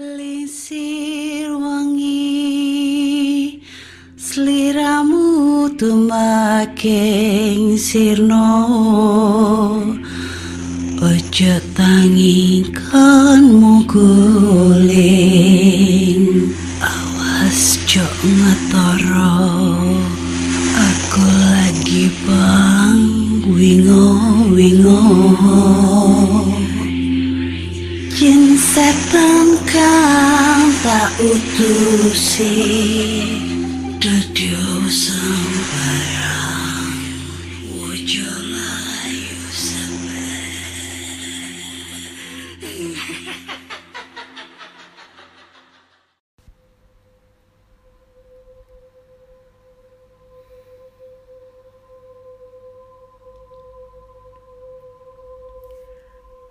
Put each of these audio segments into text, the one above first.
Lisir wangi Seliramu tumaking sirno. Ojo tangingkan muguling Awas jok ngetoro. Aku lagi bang wingo wingo. Jin setan tak Dudio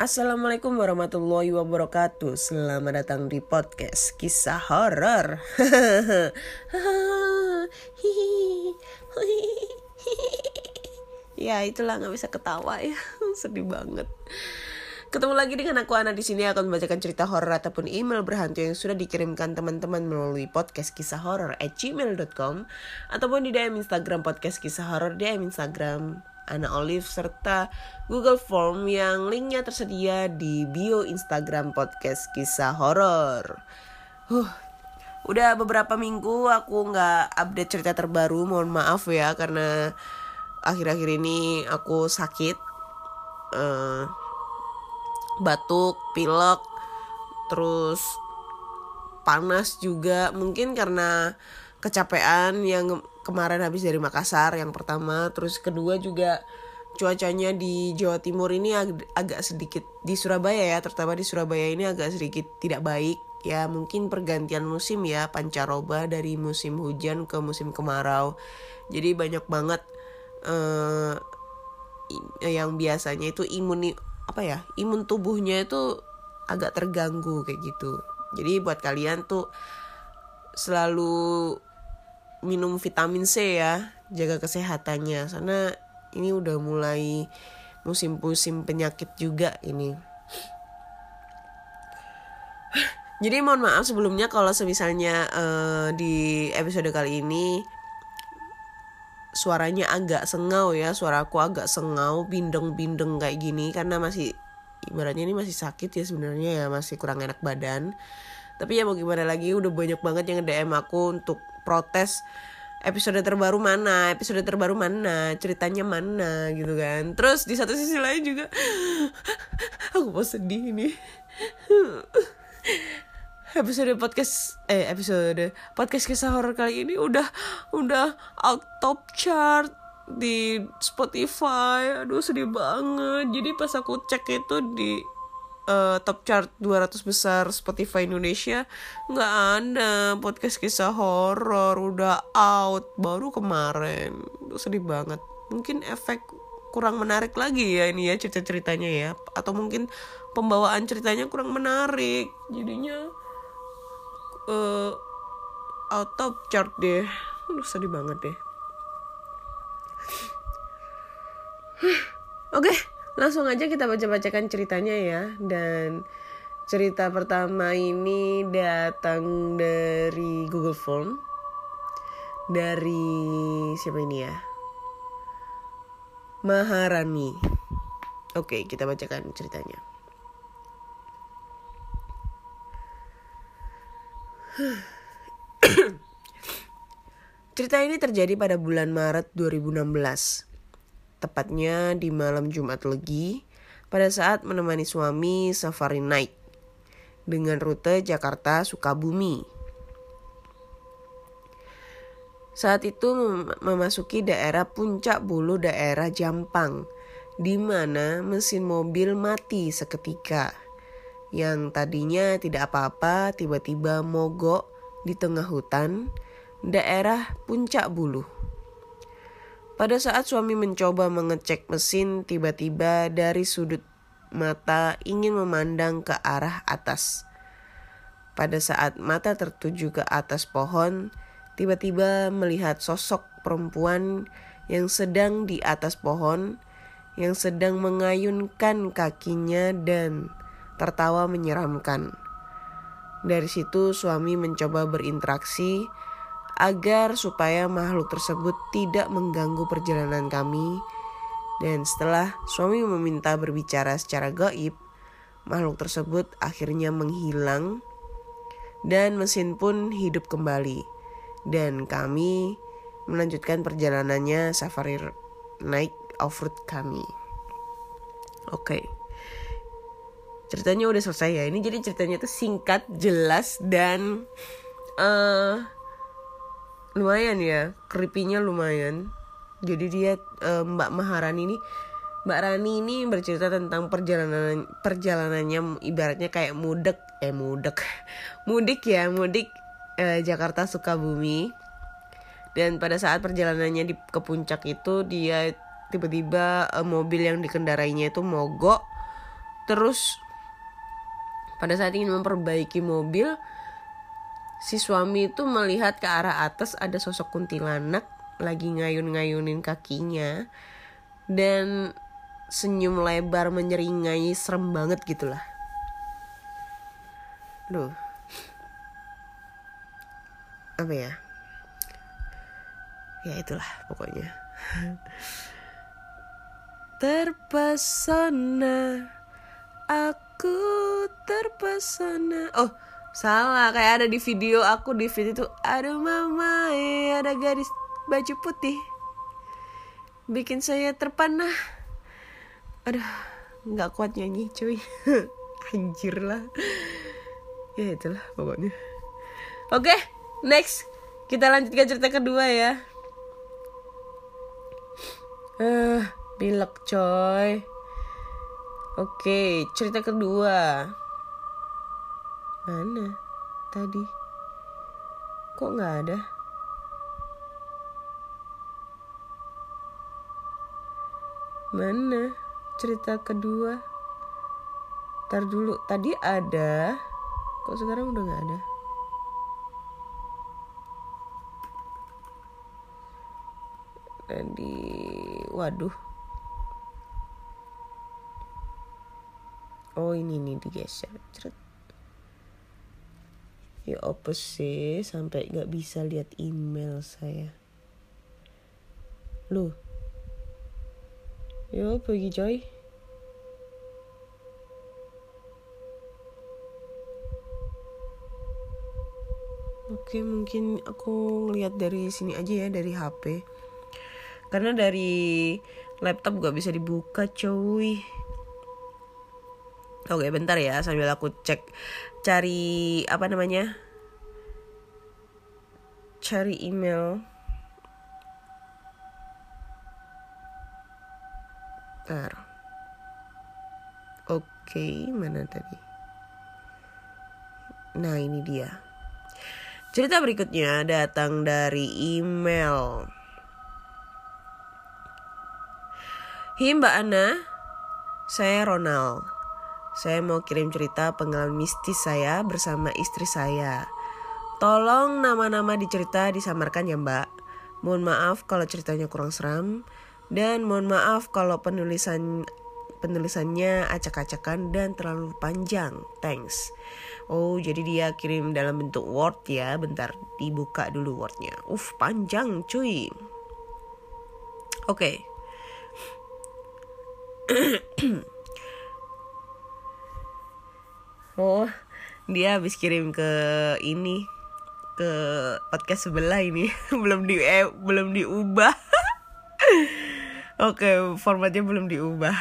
Assalamualaikum warahmatullahi wabarakatuh. Selamat datang di podcast kisah horor. ya itulah nggak bisa ketawa ya, sedih banget. Ketemu lagi dengan aku Ana di sini akan membacakan cerita horor ataupun email berhantu yang sudah dikirimkan teman-teman melalui podcast kisah horor at gmail.com ataupun di DM Instagram podcast kisah horor DM Instagram Ana Olive serta Google Form yang linknya tersedia di bio Instagram podcast kisah horor. Huh, udah beberapa minggu aku nggak update cerita terbaru, mohon maaf ya karena akhir-akhir ini aku sakit, eh, batuk, pilek, terus panas juga, mungkin karena kecapean yang kemarin habis dari Makassar yang pertama terus kedua juga cuacanya di Jawa Timur ini ag agak sedikit di Surabaya ya terutama di Surabaya ini agak sedikit tidak baik. Ya mungkin pergantian musim ya pancaroba dari musim hujan ke musim kemarau. Jadi banyak banget eh, yang biasanya itu imun apa ya imun tubuhnya itu agak terganggu kayak gitu. Jadi buat kalian tuh selalu minum vitamin C ya jaga kesehatannya. Karena ini udah mulai musim-musim penyakit juga ini. Jadi mohon maaf sebelumnya kalau semisalnya uh, di episode kali ini suaranya agak sengau ya suaraku agak sengau bindeng-bindeng kayak gini karena masih ibaratnya ini masih sakit ya sebenarnya ya masih kurang enak badan. Tapi ya mau gimana lagi udah banyak banget yang DM aku untuk protes episode terbaru mana, episode terbaru mana, ceritanya mana gitu kan. Terus di satu sisi lain juga aku mau sedih ini. episode podcast eh episode podcast kisah horor kali ini udah udah out top chart di Spotify. Aduh sedih banget. Jadi pas aku cek itu di uh, top chart 200 besar Spotify Indonesia nggak ada podcast kisah horor udah out. Baru kemarin. Sedih banget. Mungkin efek kurang menarik lagi ya ini ya cerita ceritanya ya. Atau mungkin pembawaan ceritanya kurang menarik. Jadinya uh, out top chart deh. Aduh, sedih banget deh. Oke, okay, langsung aja kita baca-bacakan ceritanya ya. Dan cerita pertama ini datang dari Google Form. Dari siapa ini ya? Maharani. Oke, kita bacakan ceritanya. Cerita ini terjadi pada bulan Maret 2016 tepatnya di malam Jumat Legi, pada saat menemani suami safari night dengan rute Jakarta Sukabumi. Saat itu memasuki daerah puncak bulu daerah Jampang, di mana mesin mobil mati seketika. Yang tadinya tidak apa-apa tiba-tiba mogok di tengah hutan daerah puncak bulu. Pada saat suami mencoba mengecek mesin, tiba-tiba dari sudut mata ingin memandang ke arah atas. Pada saat mata tertuju ke atas pohon, tiba-tiba melihat sosok perempuan yang sedang di atas pohon, yang sedang mengayunkan kakinya dan tertawa menyeramkan. Dari situ suami mencoba berinteraksi agar supaya makhluk tersebut tidak mengganggu perjalanan kami. Dan setelah suami meminta berbicara secara gaib, makhluk tersebut akhirnya menghilang dan mesin pun hidup kembali. Dan kami melanjutkan perjalanannya safari naik off-road kami. Oke. Ceritanya udah selesai ya. Ini jadi ceritanya tuh singkat, jelas dan uh, lumayan ya. Creepy-nya lumayan. Jadi dia uh, Mbak Maharani ini Mbak Rani ini bercerita tentang perjalanan perjalanannya ibaratnya kayak mudek eh mudek mudik ya mudik eh, Jakarta Sukabumi dan pada saat perjalanannya di ke puncak itu dia tiba-tiba eh, mobil yang dikendarainya itu mogok terus pada saat ingin memperbaiki mobil si suami itu melihat ke arah atas ada sosok kuntilanak lagi ngayun-ngayunin kakinya dan senyum lebar menyeringai serem banget gitu lah. Duh. Apa ya? Ya itulah pokoknya. terpesona aku terpesona. Oh, salah kayak ada di video aku di video itu aduh mama ya ada gadis baju putih. Bikin saya terpanah. Aduh nggak kuat nyanyi cuy. Anjir lah. Ya itulah pokoknya. Oke next. Kita lanjutkan cerita kedua ya. Eh uh, coy. Oke cerita kedua mana? Tadi. Kok nggak ada? Mana? Cerita kedua. Ntar dulu. Tadi ada. Kok sekarang udah nggak ada? Tadi. Waduh. Oh ini nih digeser. Ceret. Ya apa sih sampai nggak bisa lihat email saya loh Yo, pergi coy. Oke, mungkin aku ngeliat dari sini aja ya, dari HP. Karena dari laptop gak bisa dibuka, cuy. Oke, bentar ya, sambil aku cek cari apa namanya? Cari email. Bentar. Oke, mana tadi? Nah, ini dia. Cerita berikutnya datang dari email. Hi Mbak Ana, saya Ronald. Saya mau kirim cerita pengalaman mistis saya bersama istri saya. Tolong nama-nama dicerita disamarkan ya Mbak. Mohon maaf kalau ceritanya kurang seram. Dan mohon maaf kalau penulisan penulisannya acak-acakan dan terlalu panjang. Thanks. Oh, jadi dia kirim dalam bentuk Word ya. Bentar, dibuka dulu Wordnya. Uff, panjang cuy. Oke. Okay. oh, dia habis kirim ke ini ke podcast sebelah ini belum di eh, belum diubah. Oke, formatnya belum diubah.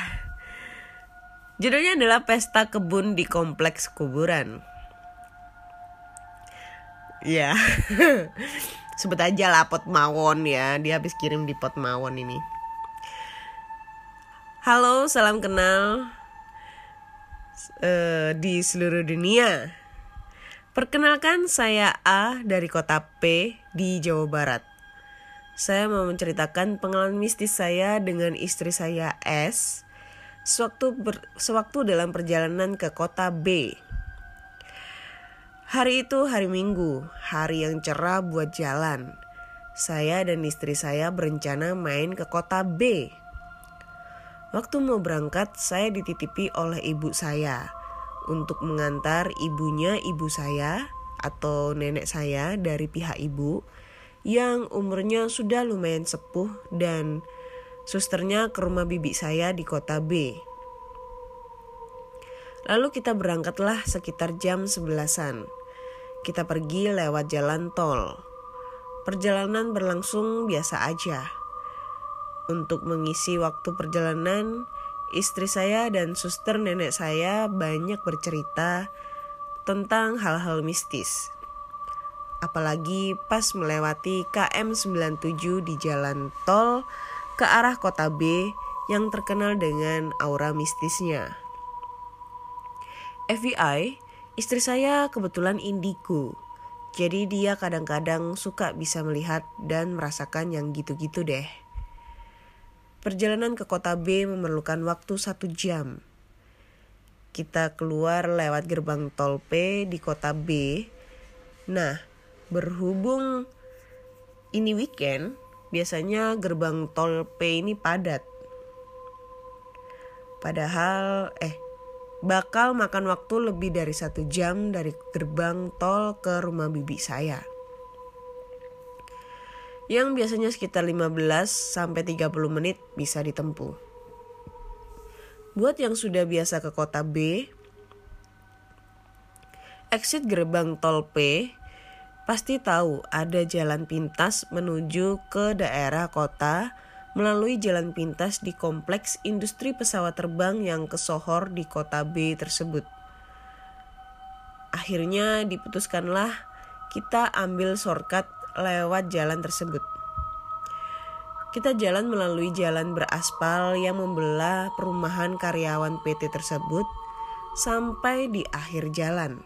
Judulnya adalah Pesta Kebun di Kompleks Kuburan. Ya, sebut aja lah pot mawon ya. Dia habis kirim di pot mawon ini. Halo, salam kenal uh, di seluruh dunia. Perkenalkan saya A dari kota P di Jawa Barat saya mau menceritakan pengalaman mistis saya dengan istri saya S sewaktu, ber, sewaktu dalam perjalanan ke kota B. Hari itu hari Minggu, hari yang cerah buat jalan. Saya dan istri saya berencana main ke kota B. Waktu mau berangkat, saya dititipi oleh ibu saya untuk mengantar ibunya ibu saya atau nenek saya dari pihak ibu yang umurnya sudah lumayan sepuh dan susternya ke rumah bibi saya di kota B. Lalu kita berangkatlah sekitar jam sebelasan. Kita pergi lewat jalan tol. Perjalanan berlangsung biasa aja. Untuk mengisi waktu perjalanan, istri saya dan suster nenek saya banyak bercerita tentang hal-hal mistis. Apalagi pas melewati KM 97 di jalan tol ke arah kota B yang terkenal dengan aura mistisnya. FBI, istri saya kebetulan indigo. Jadi dia kadang-kadang suka bisa melihat dan merasakan yang gitu-gitu deh. Perjalanan ke kota B memerlukan waktu satu jam. Kita keluar lewat gerbang tol P di kota B. Nah, berhubung ini weekend, biasanya gerbang tol P ini padat. Padahal, eh, bakal makan waktu lebih dari satu jam dari gerbang tol ke rumah bibi saya. Yang biasanya sekitar 15 sampai 30 menit bisa ditempuh. Buat yang sudah biasa ke kota B, exit gerbang tol P pasti tahu ada jalan pintas menuju ke daerah kota melalui jalan pintas di kompleks industri pesawat terbang yang kesohor di kota B tersebut. Akhirnya diputuskanlah kita ambil shortcut lewat jalan tersebut. Kita jalan melalui jalan beraspal yang membelah perumahan karyawan PT tersebut sampai di akhir jalan.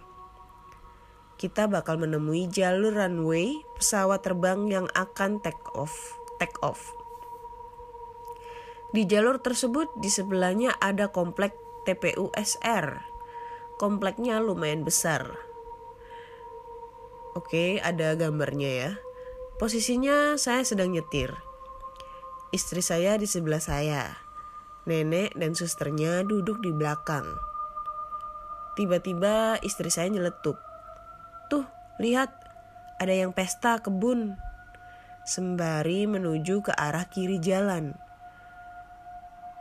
Kita bakal menemui jalur runway pesawat terbang yang akan take off. Take off. Di jalur tersebut di sebelahnya ada komplek TPU SR. Kompleknya lumayan besar. Oke, ada gambarnya ya. Posisinya saya sedang nyetir. Istri saya di sebelah saya. Nenek dan susternya duduk di belakang. Tiba-tiba istri saya nyeletuk. Tuh, lihat, ada yang pesta kebun. Sembari menuju ke arah kiri jalan.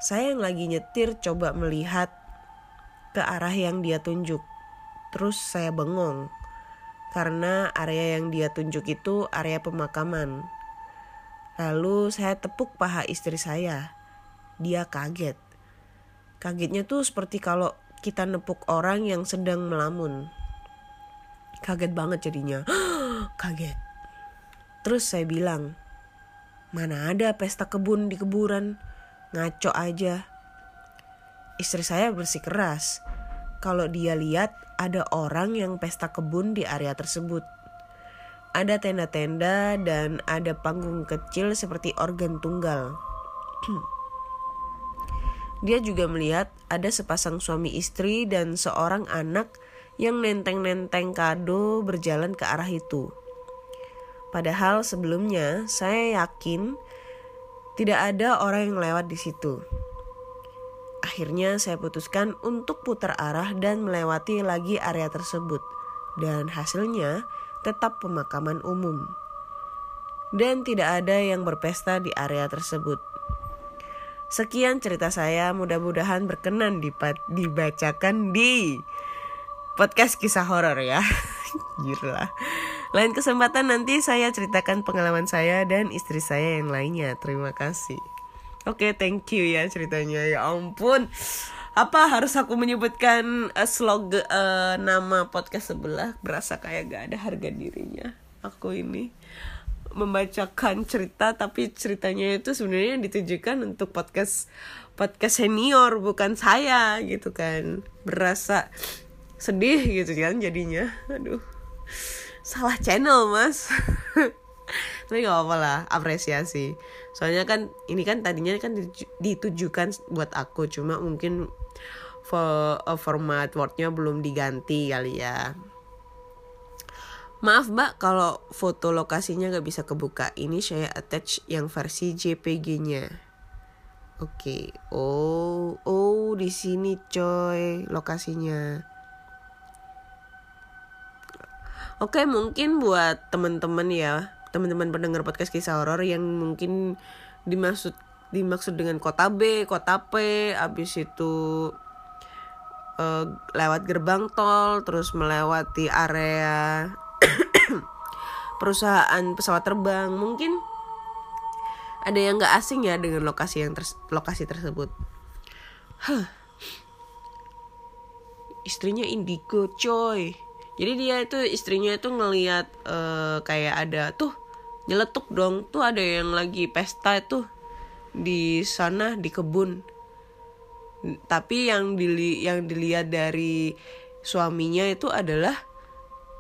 Saya yang lagi nyetir coba melihat ke arah yang dia tunjuk. Terus saya bengong karena area yang dia tunjuk itu area pemakaman. Lalu saya tepuk paha istri saya. Dia kaget. Kagetnya tuh seperti kalau kita nepuk orang yang sedang melamun. Kaget banget jadinya. kaget. Terus saya bilang, mana ada pesta kebun di kuburan? ngaco aja. Istri saya bersikeras kalau dia lihat ada orang yang pesta kebun di area tersebut. Ada tenda-tenda dan ada panggung kecil seperti organ tunggal. Dia juga melihat ada sepasang suami istri dan seorang anak yang nenteng-nenteng kado berjalan ke arah itu. Padahal sebelumnya saya yakin tidak ada orang yang lewat di situ. Akhirnya saya putuskan untuk putar arah dan melewati lagi area tersebut. Dan hasilnya tetap pemakaman umum. Dan tidak ada yang berpesta di area tersebut. Sekian cerita saya, mudah-mudahan berkenan dibacakan di podcast kisah horor ya. Gila. Lain kesempatan nanti saya ceritakan pengalaman saya dan istri saya yang lainnya. Terima kasih. Oke, okay, thank you ya ceritanya. Ya ampun. Apa harus aku menyebutkan uh, slog uh, nama podcast sebelah? Berasa kayak gak ada harga dirinya. Aku ini membacakan cerita tapi ceritanya itu sebenarnya ditujukan untuk podcast podcast senior bukan saya gitu kan. Berasa sedih gitu kan jadinya. Aduh salah channel mas tapi gak apa-apa lah apresiasi. Soalnya kan ini kan tadinya kan ditujukan buat aku cuma mungkin for, uh, format wordnya belum diganti kali ya. Maaf mbak kalau foto lokasinya gak bisa kebuka. Ini saya attach yang versi JPG nya Oke. Okay. Oh Oh di sini coy Lokasinya. Oke, mungkin buat teman-teman ya, teman-teman pendengar podcast kisah horor yang mungkin dimaksud dimaksud dengan kota B, kota P, habis itu eh, lewat gerbang tol, terus melewati area perusahaan pesawat terbang, mungkin ada yang nggak asing ya dengan lokasi yang ters- lokasi tersebut. Huh. Istrinya indigo, coy. Jadi dia itu istrinya itu ngelihat eh, kayak ada tuh nyeletuk dong, tuh ada yang lagi pesta itu di sana di kebun. Tapi yang dili yang dilihat dari suaminya itu adalah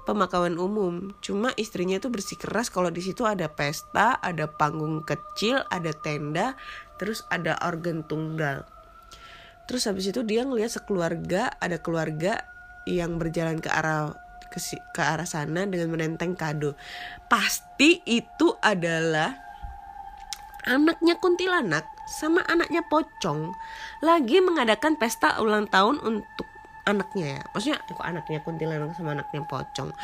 pemakaman umum. Cuma istrinya itu bersikeras kalau di situ ada pesta, ada panggung kecil, ada tenda, terus ada organ tunggal. Terus habis itu dia ngelihat sekeluarga, ada keluarga yang berjalan ke arah ke, ke arah sana dengan menenteng kado. Pasti itu adalah anaknya kuntilanak sama anaknya pocong lagi mengadakan pesta ulang tahun untuk anaknya ya. Maksudnya kok anaknya kuntilanak sama anaknya pocong.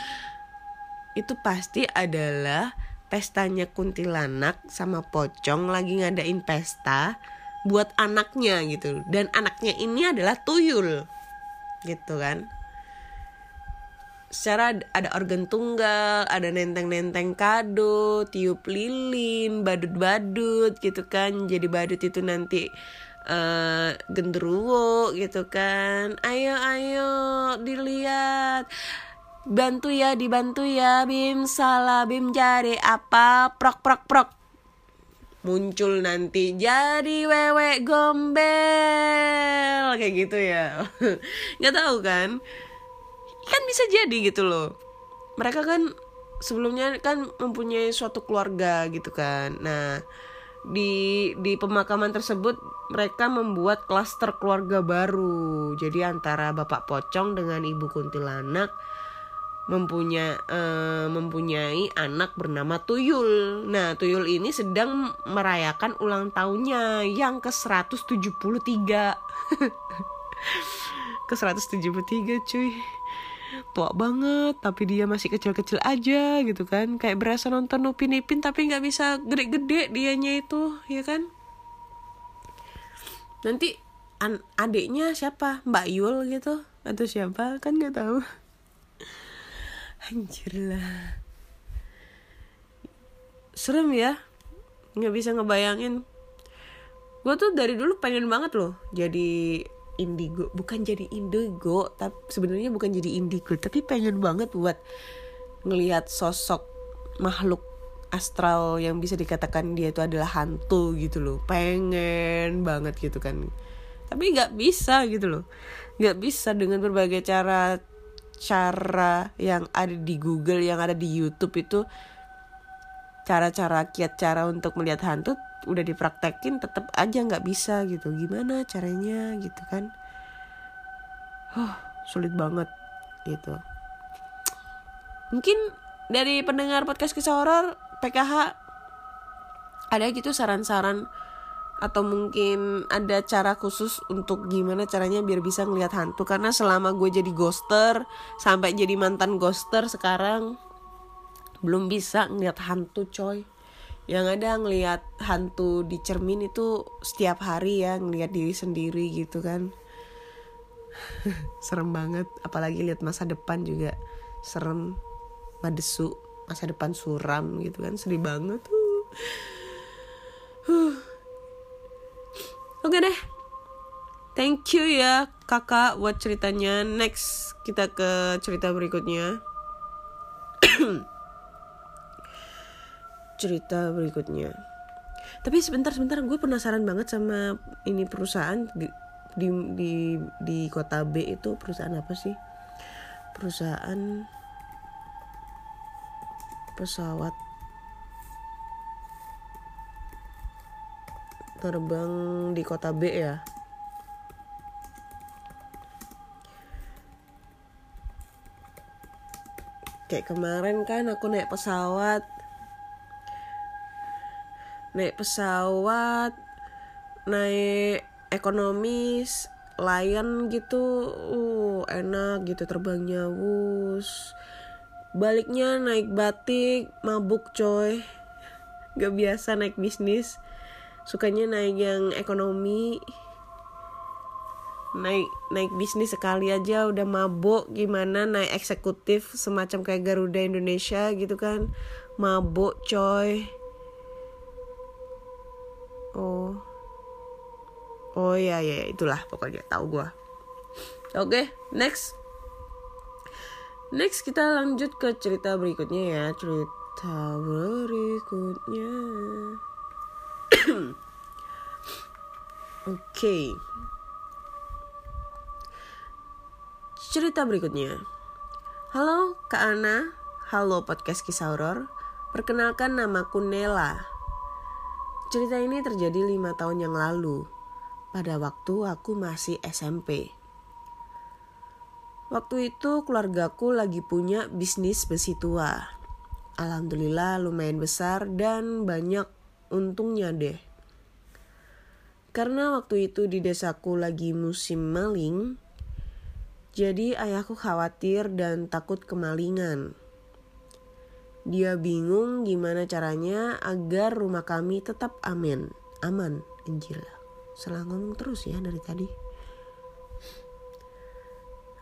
Itu pasti adalah pestanya kuntilanak sama pocong lagi ngadain pesta buat anaknya gitu. Dan anaknya ini adalah tuyul. Gitu kan secara ad- ada organ tunggal, ada nenteng-nenteng kado, tiup lilin, badut-badut gitu kan. Jadi badut itu nanti eh genderuwo gitu kan. Ayo ayo dilihat. Bantu ya, dibantu ya, Bim salah, Bim jadi apa? Prok prok prok. Muncul nanti jadi wewe gombel kayak gitu ya. nggak tahu kan? Kan bisa jadi gitu loh mereka kan sebelumnya kan mempunyai suatu keluarga gitu kan nah di di pemakaman tersebut mereka membuat klaster keluarga baru jadi antara bapak pocong dengan ibu kuntilanak mempunyai eh, mempunyai anak bernama Tuyul. Nah, Tuyul ini sedang merayakan ulang tahunnya yang ke 173. ke 173 cuy tua banget tapi dia masih kecil-kecil aja gitu kan. Kayak berasa nonton Upin Ipin tapi nggak bisa gede-gede dianya itu ya kan? Nanti an adiknya siapa? Mbak Yul gitu atau siapa? Kan nggak tahu. Anjir lah. Serem ya. Nggak bisa ngebayangin. Gue tuh dari dulu pengen banget loh jadi indigo bukan jadi indigo tapi sebenarnya bukan jadi indigo tapi pengen banget buat ngelihat sosok makhluk astral yang bisa dikatakan dia itu adalah hantu gitu loh. Pengen banget gitu kan. Tapi nggak bisa gitu loh. Nggak bisa dengan berbagai cara cara yang ada di Google yang ada di YouTube itu cara-cara kiat cara untuk melihat hantu udah dipraktekin tetap aja nggak bisa gitu. Gimana caranya gitu kan? Huh, sulit banget gitu. Mungkin dari pendengar podcast kisah horor PKH ada gitu saran-saran atau mungkin ada cara khusus untuk gimana caranya biar bisa ngelihat hantu? Karena selama gue jadi ghoster sampai jadi mantan ghoster sekarang belum bisa ngelihat hantu coy. Yang ada ngelihat hantu di cermin itu setiap hari ya ngelihat diri sendiri gitu kan. Serem banget. Apalagi lihat masa depan juga serem madesu masa depan suram gitu kan. Sedih banget. Tuh oke deh. Thank you ya kakak buat ceritanya. Next kita ke cerita berikutnya cerita berikutnya. Tapi sebentar sebentar gue penasaran banget sama ini perusahaan di di di, di kota B itu perusahaan apa sih? Perusahaan pesawat terbang di kota B ya. Kayak kemarin kan aku naik pesawat naik pesawat naik ekonomis Lion gitu uh enak gitu terbangnya wus Baliknya naik batik, mabuk coy. Gak biasa naik bisnis. Sukanya naik yang ekonomi. Naik naik bisnis sekali aja udah mabuk gimana naik eksekutif semacam kayak Garuda Indonesia gitu kan. Mabuk coy. Oh. Oh iya iya itulah pokoknya tahu gua. Oke, next. Next kita lanjut ke cerita berikutnya ya, cerita berikutnya. Oke. Cerita berikutnya. Halo Kak Ana, halo podcast kisah horor. Perkenalkan namaku Nela. Cerita ini terjadi lima tahun yang lalu, pada waktu aku masih SMP. Waktu itu keluargaku lagi punya bisnis besi tua. Alhamdulillah lumayan besar dan banyak untungnya deh. Karena waktu itu di desaku lagi musim maling, jadi ayahku khawatir dan takut kemalingan. Dia bingung gimana caranya agar rumah kami tetap aman. Aman, anjir. Salah ngomong terus ya dari tadi.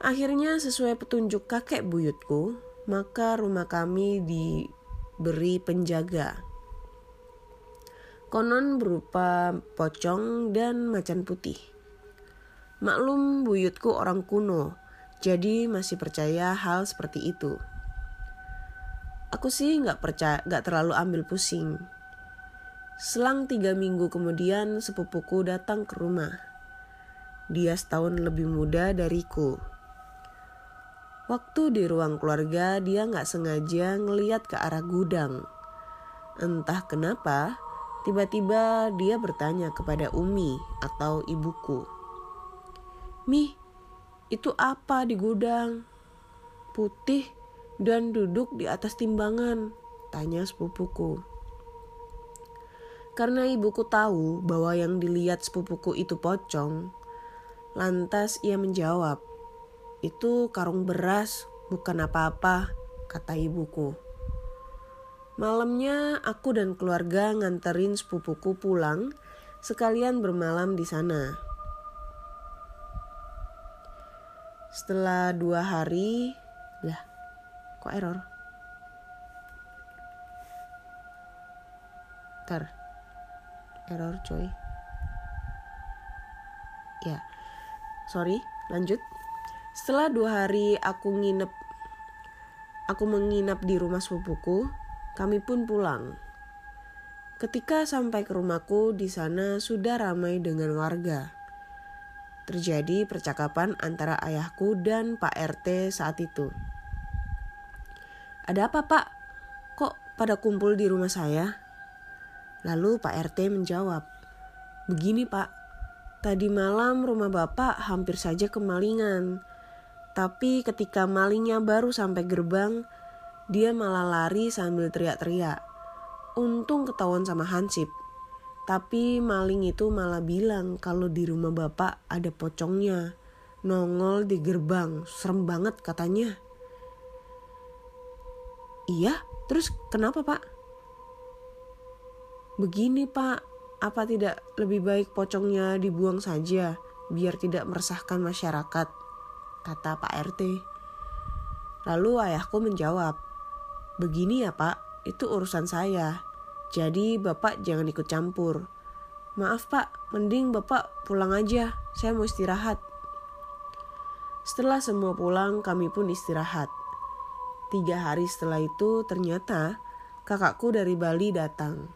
Akhirnya sesuai petunjuk kakek buyutku, maka rumah kami diberi penjaga. Konon berupa pocong dan macan putih. Maklum buyutku orang kuno, jadi masih percaya hal seperti itu. Aku sih nggak percaya, nggak terlalu ambil pusing. Selang tiga minggu kemudian sepupuku datang ke rumah. Dia setahun lebih muda dariku. Waktu di ruang keluarga dia nggak sengaja ngeliat ke arah gudang. Entah kenapa, Tiba-tiba dia bertanya kepada Umi atau ibuku. Mi, itu apa di gudang? Putih dan duduk di atas timbangan, tanya sepupuku. Karena ibuku tahu bahwa yang dilihat sepupuku itu pocong, lantas ia menjawab, itu karung beras, bukan apa-apa, kata ibuku. Malamnya aku dan keluarga nganterin sepupuku pulang sekalian bermalam di sana. Setelah dua hari, kok error? Ntar, error coy. Ya, sorry, lanjut. Setelah dua hari aku nginep, aku menginap di rumah sepupuku, kami pun pulang. Ketika sampai ke rumahku, di sana sudah ramai dengan warga. Terjadi percakapan antara ayahku dan Pak RT saat itu. Ada apa pak? Kok pada kumpul di rumah saya? Lalu Pak RT menjawab, Begini pak, tadi malam rumah bapak hampir saja kemalingan. Tapi ketika malingnya baru sampai gerbang, dia malah lari sambil teriak-teriak. Untung ketahuan sama Hansip. Tapi maling itu malah bilang kalau di rumah bapak ada pocongnya. Nongol di gerbang, serem banget katanya. Iya, terus kenapa pak? Begini pak, apa tidak lebih baik pocongnya dibuang saja biar tidak meresahkan masyarakat? Kata Pak RT. Lalu ayahku menjawab, Begini ya pak, itu urusan saya. Jadi bapak jangan ikut campur. Maaf pak, mending bapak pulang aja. Saya mau istirahat. Setelah semua pulang, kami pun istirahat. Tiga hari setelah itu, ternyata kakakku dari Bali datang.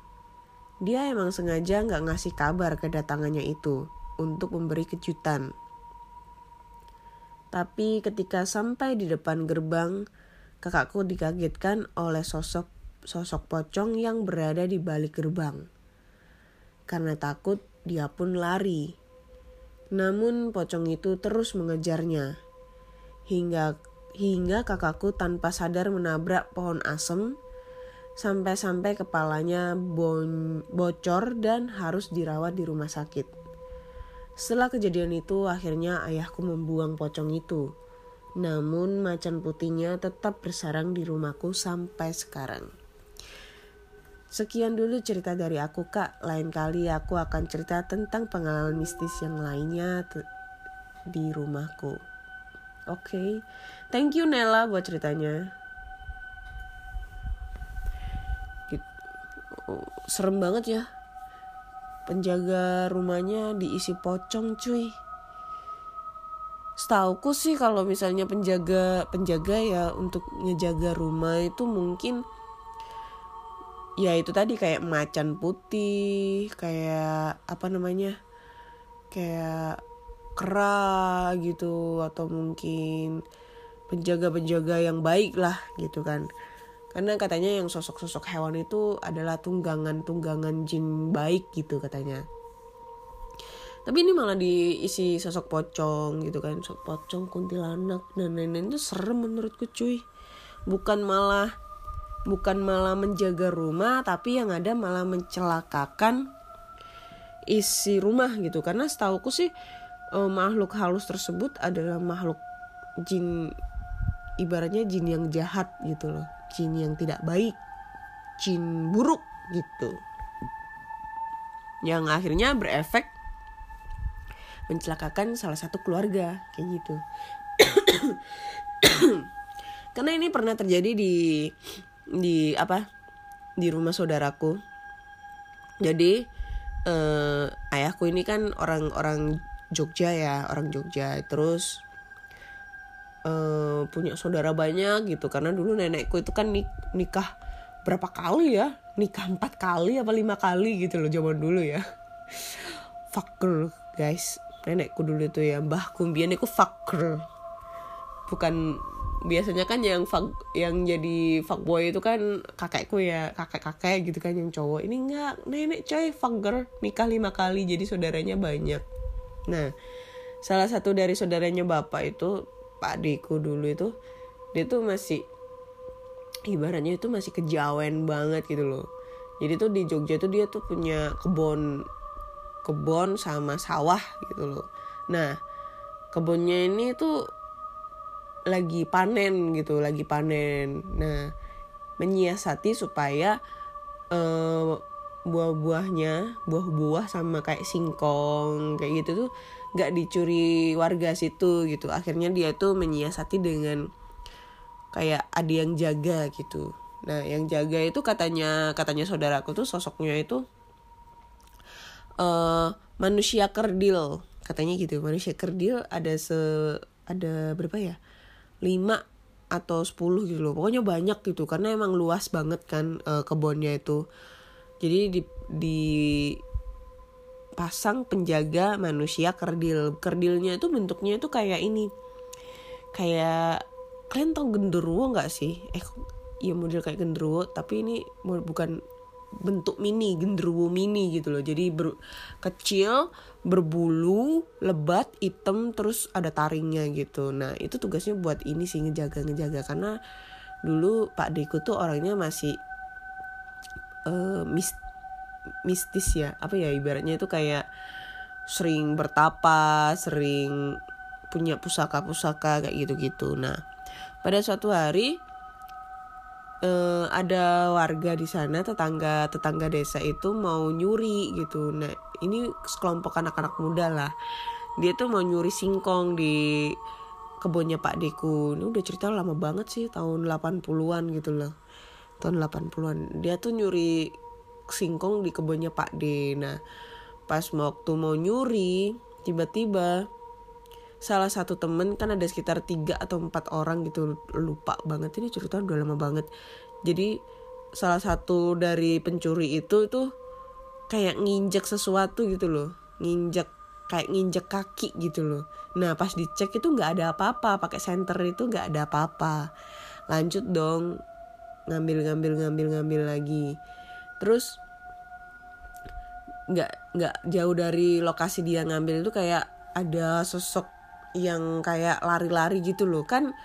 Dia emang sengaja nggak ngasih kabar kedatangannya itu untuk memberi kejutan. Tapi ketika sampai di depan gerbang, kakakku dikagetkan oleh sosok sosok pocong yang berada di balik gerbang. Karena takut, dia pun lari. Namun pocong itu terus mengejarnya. Hingga hingga kakakku tanpa sadar menabrak pohon asem sampai-sampai kepalanya bon, bocor dan harus dirawat di rumah sakit. Setelah kejadian itu, akhirnya ayahku membuang pocong itu Namun macan putihnya tetap bersarang di rumahku sampai sekarang. Sekian dulu cerita dari aku kak. Lain kali aku akan cerita tentang pengalaman mistis yang lainnya di rumahku. Oke, okay. thank you Nella buat ceritanya. Oh, serem banget ya. Penjaga rumahnya diisi pocong cuy. Setauku sih kalau misalnya penjaga penjaga ya untuk ngejaga rumah itu mungkin ya itu tadi kayak macan putih kayak apa namanya kayak kera gitu atau mungkin penjaga-penjaga yang baik lah gitu kan. Karena katanya yang sosok-sosok hewan itu adalah tunggangan-tunggangan jin baik gitu katanya. Tapi ini malah diisi sosok pocong gitu kan. Sosok pocong kuntilanak dan lain-lain itu serem menurutku cuy. Bukan malah bukan malah menjaga rumah tapi yang ada malah mencelakakan isi rumah gitu. Karena setauku sih uh, makhluk halus tersebut adalah makhluk jin ibaratnya jin yang jahat gitu loh. Jin yang tidak baik jin buruk gitu. Yang akhirnya berefek mencelakakan salah satu keluarga kayak gitu. Karena ini pernah terjadi di di apa? Di rumah saudaraku. Jadi eh, ayahku ini kan orang-orang Jogja ya orang Jogja. Terus eh, punya saudara banyak gitu. Karena dulu nenekku itu kan nik nikah berapa kali ya? Nikah empat kali apa lima kali gitu loh zaman dulu ya. Fuck girl guys. Nenekku dulu itu ya mbahku. Biar aku fuck girl. Bukan biasanya kan yang fag, yang jadi fuckboy itu kan kakekku ya kakek-kakek gitu kan yang cowok. Ini enggak nenek coy fagger nikah lima kali jadi saudaranya banyak nah salah satu dari saudaranya bapak itu pak Deko dulu itu dia tuh masih ibaratnya itu masih kejawen banget gitu loh. Jadi tuh di Jogja tuh dia tuh punya kebun kebun sama sawah gitu loh. Nah kebunnya ini tuh lagi panen gitu lagi panen. Nah menyiasati supaya uh, buah-buahnya buah-buah sama kayak singkong kayak gitu tuh nggak dicuri warga situ gitu. Akhirnya dia tuh menyiasati dengan kayak ada yang jaga gitu. Nah yang jaga itu katanya katanya saudaraku tuh sosoknya itu uh, manusia kerdil. Katanya gitu manusia kerdil ada se ada berapa ya? 5 atau 10 gitu loh. Pokoknya banyak gitu karena emang luas banget kan uh, kebunnya itu jadi di di pasang penjaga manusia kerdil. Kerdilnya itu bentuknya itu kayak ini. Kayak kalian tau genderuwo nggak sih? Eh ya model kayak genderuwo tapi ini bukan bentuk mini genderuwo mini gitu loh. Jadi ber, kecil berbulu lebat hitam terus ada taringnya gitu. Nah itu tugasnya buat ini sih ngejaga ngejaga karena dulu Pak Deko tuh orangnya masih uh, mis mistis ya apa ya ibaratnya itu kayak sering bertapa sering punya pusaka-pusaka kayak gitu-gitu. Nah pada suatu hari uh, ada warga di sana tetangga tetangga desa itu mau nyuri gitu. Nah ini sekelompok anak-anak muda lah. Dia tuh mau nyuri singkong di kebunnya Pak Deku. Ini udah cerita lama banget sih tahun 80-an gitu loh tahun 80-an dia tuh nyuri singkong di kebunnya Pak D. Nah pas waktu mau nyuri tiba-tiba salah satu temen kan ada sekitar tiga atau empat orang gitu lupa banget. Ini cerita udah lama banget. Jadi salah satu dari pencuri itu tuh kayak nginjek sesuatu gitu loh. Nginjek kayak nginjek kaki gitu loh. Nah pas dicek itu nggak ada apa-apa. Pakai senter itu nggak ada apa-apa. Lanjut dong ngambil ngambil ngambil ngambil lagi. Terus nggak nggak jauh dari lokasi dia ngambil itu kayak ada sosok yang kayak lari-lari gitu loh. Kan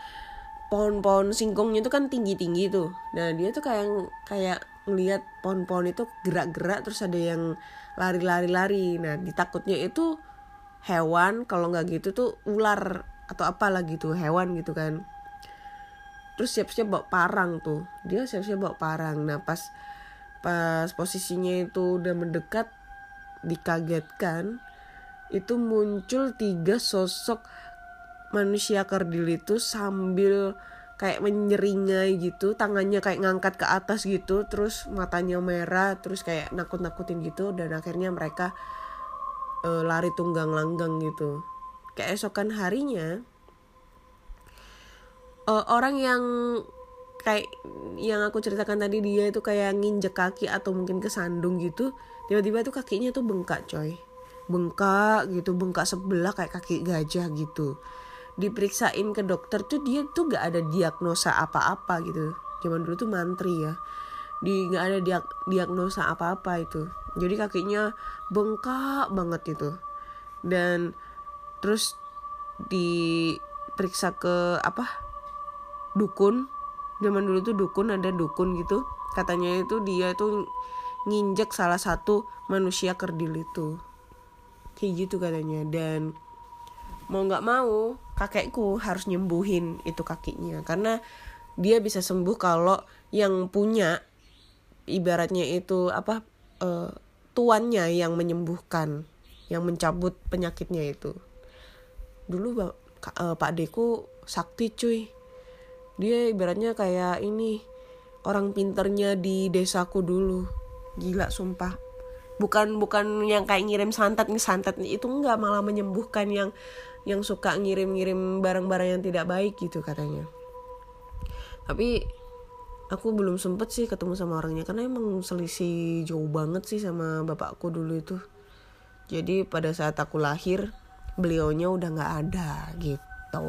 pohon-pohon singkongnya itu kan tinggi-tinggi tuh. Nah dia tuh kayak kayak ngelihat pohon-pohon itu gerak-gerak terus ada yang lari-lari-lari. Nah ditakutnya itu hewan kalau nggak gitu tuh ular atau apalah gitu hewan gitu kan terus siap-siap bawa parang tuh. Dia siap-siap bawa parang. Nah pas pas posisinya itu udah mendekat dikagetkan itu muncul tiga sosok manusia kerdil itu sambil kayak menyeringai gitu tangannya kayak ngangkat ke atas gitu terus matanya merah terus kayak nakut-nakutin gitu dan akhirnya mereka uh, lari tunggang langgang gitu. Keesokan harinya uh, orang yang kayak yang aku ceritakan tadi dia itu kayak nginjek kaki atau mungkin kesandung gitu tiba-tiba tuh kakinya tuh bengkak coy. Bengkak gitu bengkak sebelah kayak kaki gajah gitu. Diperiksain ke dokter tuh dia tuh gak ada diagnosa apa-apa gitu. Zaman dulu tuh mantri ya. Di nggak ada diag diagnosa apa-apa itu. Jadi kakinya bengkak banget itu. Dan terus diperiksa ke apa dukun. Zaman dulu tuh dukun ada dukun gitu. Katanya itu dia itu nginjek salah satu manusia kerdil itu. Kayak gitu katanya. Dan mau nggak mau kakekku harus nyembuhin itu kakinya. Karena dia bisa sembuh kalau yang punya ibaratnya itu apa uh, tuannya yang menyembuhkan yang mencabut penyakitnya itu. Dulu uh, Pak Deku sakti cuy dia ibaratnya kayak ini orang pinternya di desaku dulu. Gila sumpah. Bukan bukan yang kayak ngirim santet nih santet itu enggak malah menyembuhkan yang yang suka ngirim-ngirim barang-barang yang tidak baik gitu katanya. Tapi aku belum sempet sih ketemu sama orangnya. Karena emang selisih jauh banget sih sama bapakku dulu itu. Jadi pada saat aku lahir beliaunya udah nggak ada gitu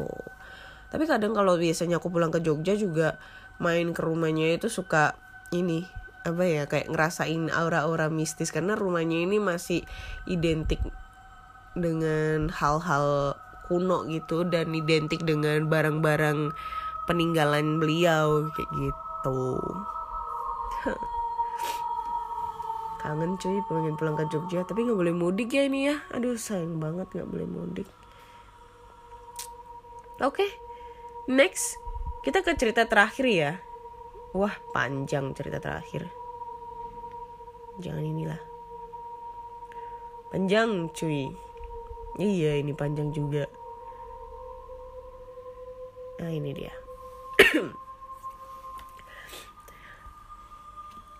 tapi kadang kalau biasanya aku pulang ke Jogja juga main ke rumahnya itu suka ini apa ya kayak ngerasain aura-aura mistis. Karena rumahnya ini masih identik dengan hal-hal kuno gitu dan identik dengan barang-barang peninggalan beliau kayak gitu. Kangen cuy pengen pulang ke Jogja tapi nggak boleh mudik ya ini ya. Aduh sayang banget nggak boleh mudik. Oke. okay. Next kita ke cerita terakhir ya wah panjang cerita terakhir jangan inilah panjang cuy Iya ini panjang juga. Nah ini dia.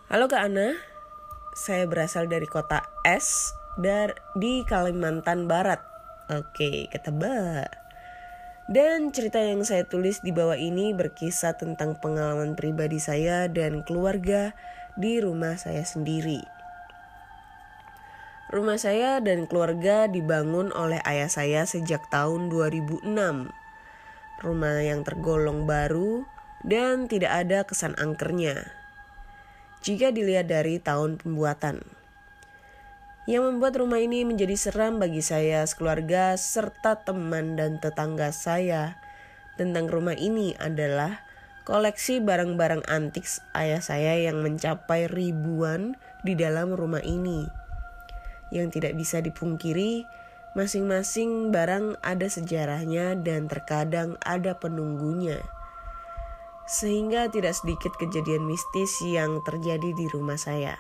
Halo Kak Ana, saya berasal dari kota S dar di Kalimantan Barat. Oke, ketebak. Dan cerita yang saya tulis di bawah ini berkisah tentang pengalaman pribadi saya dan keluarga di rumah saya sendiri. Rumah saya dan keluarga dibangun oleh ayah saya sejak tahun 2006. Rumah yang tergolong baru dan tidak ada kesan angkernya. Jika dilihat dari tahun pembuatan. Yang membuat rumah ini menjadi seram bagi saya sekeluarga serta teman dan tetangga saya tentang rumah ini adalah koleksi barang-barang antik ayah saya yang mencapai ribuan di dalam rumah ini yang tidak bisa dipungkiri, masing-masing barang ada sejarahnya dan terkadang ada penunggunya. Sehingga tidak sedikit kejadian mistis yang terjadi di rumah saya.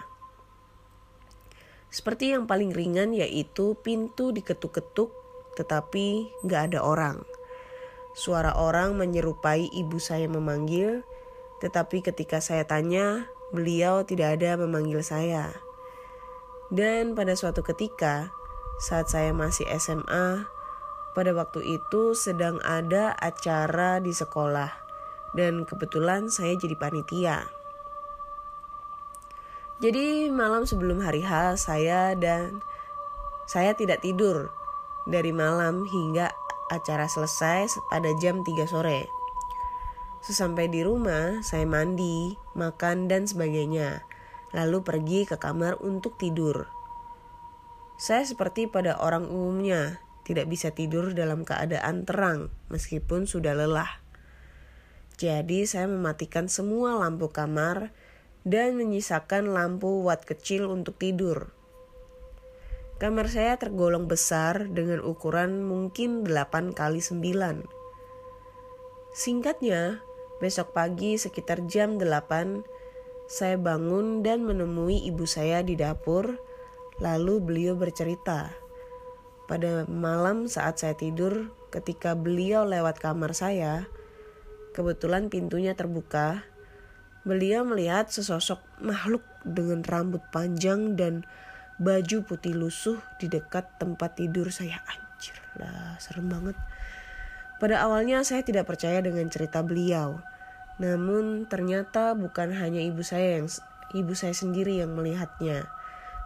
Seperti yang paling ringan yaitu pintu diketuk-ketuk tetapi nggak ada orang. Suara orang menyerupai ibu saya memanggil, tetapi ketika saya tanya, beliau tidak ada memanggil saya. Dan pada suatu ketika, saat saya masih SMA, pada waktu itu sedang ada acara di sekolah, dan kebetulan saya jadi panitia. Jadi malam sebelum hari H saya dan saya tidak tidur dari malam hingga acara selesai pada jam 3 sore. Sesampai di rumah, saya mandi, makan, dan sebagainya lalu pergi ke kamar untuk tidur. Saya seperti pada orang umumnya, tidak bisa tidur dalam keadaan terang meskipun sudah lelah. Jadi saya mematikan semua lampu kamar dan menyisakan lampu watt kecil untuk tidur. Kamar saya tergolong besar dengan ukuran mungkin 8 kali 9. Singkatnya, besok pagi sekitar jam 8, saya bangun dan menemui ibu saya di dapur, lalu beliau bercerita. Pada malam saat saya tidur, ketika beliau lewat kamar saya, kebetulan pintunya terbuka, beliau melihat sesosok makhluk dengan rambut panjang dan baju putih lusuh di dekat tempat tidur saya. Anjir lah, serem banget. Pada awalnya saya tidak percaya dengan cerita beliau. Namun ternyata bukan hanya ibu saya yang ibu saya sendiri yang melihatnya,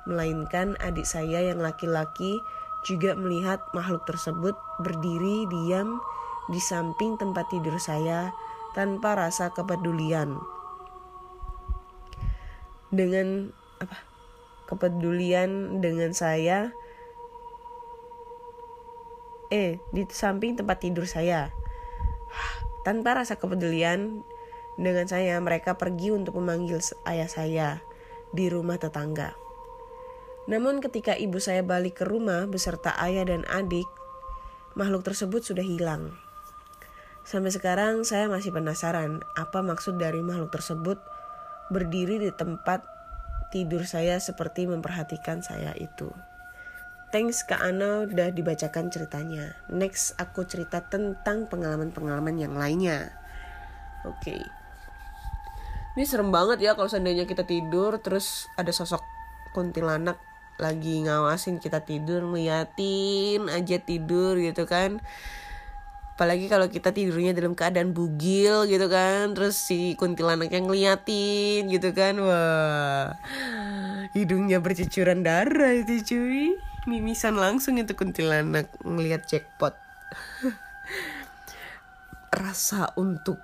melainkan adik saya yang laki-laki juga melihat makhluk tersebut berdiri diam di samping tempat tidur saya tanpa rasa kepedulian. Dengan apa? kepedulian dengan saya. Eh di samping tempat tidur saya. Tanpa rasa kepedulian dengan saya mereka pergi untuk memanggil ayah saya di rumah tetangga. Namun ketika ibu saya balik ke rumah beserta ayah dan adik makhluk tersebut sudah hilang. Sampai sekarang saya masih penasaran apa maksud dari makhluk tersebut berdiri di tempat tidur saya seperti memperhatikan saya itu. Thanks Kak Ana udah dibacakan ceritanya. Next aku cerita tentang pengalaman-pengalaman yang lainnya. Oke. Okay. Ini serem banget ya kalau seandainya kita tidur terus ada sosok kuntilanak lagi ngawasin kita tidur ngeliatin aja tidur gitu kan apalagi kalau kita tidurnya dalam keadaan bugil gitu kan terus si kuntilanaknya ngeliatin gitu kan wah. Hidungnya bercucuran darah itu cuy. Mimisan langsung itu kuntilanak ngeliat jackpot. Rasa untuk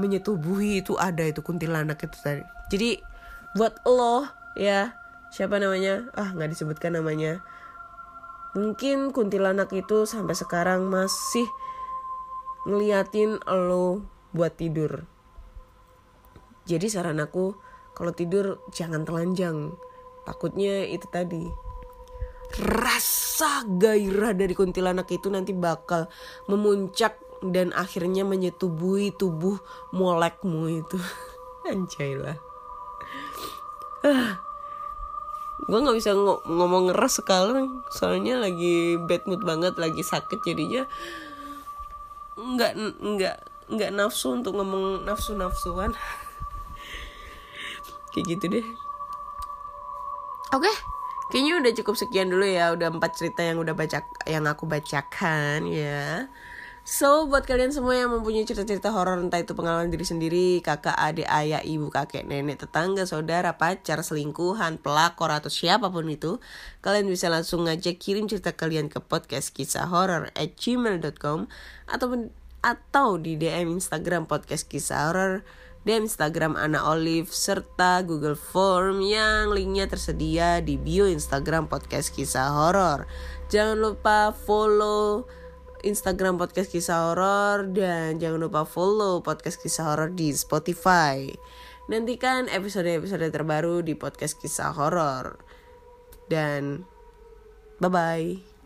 menyetubuhi itu ada itu kuntilanak itu tadi. Jadi buat lo ya siapa namanya? Ah nggak disebutkan namanya. Mungkin kuntilanak itu sampai sekarang masih ngeliatin lo buat tidur. Jadi saran aku kalau tidur jangan telanjang. Takutnya itu tadi rasa gairah dari kuntilanak itu nanti bakal memuncak dan akhirnya menyetubuhi tubuh molekmu itu. Anjay lah. Ah, gue nggak bisa ngomong ngeras sekarang soalnya lagi bad mood banget lagi sakit jadinya nggak nggak nggak nafsu untuk ngomong nafsu nafsuan kayak gitu deh. Oke okay. kayaknya udah cukup sekian dulu ya. Udah empat cerita yang udah baca yang aku bacakan ya So, buat kalian semua yang mempunyai cerita-cerita horor entah itu pengalaman diri sendiri, kakak, adik, ayah, ibu, kakek, nenek, tetangga, saudara, pacar, selingkuhan, pelakor atau siapa pun itu, kalian bisa langsung ngajak kirim cerita kalian ke podcast kisah horor at gmail.com atau atau di DM Instagram podcast kisah horor, DM Instagram Ana Olive serta Google Form yang linknya tersedia di bio Instagram podcast kisah horor. Jangan lupa follow Instagram podcast kisah horor dan jangan lupa follow podcast kisah horor di Spotify. Nantikan episode-episode terbaru di podcast kisah horor. Dan bye bye.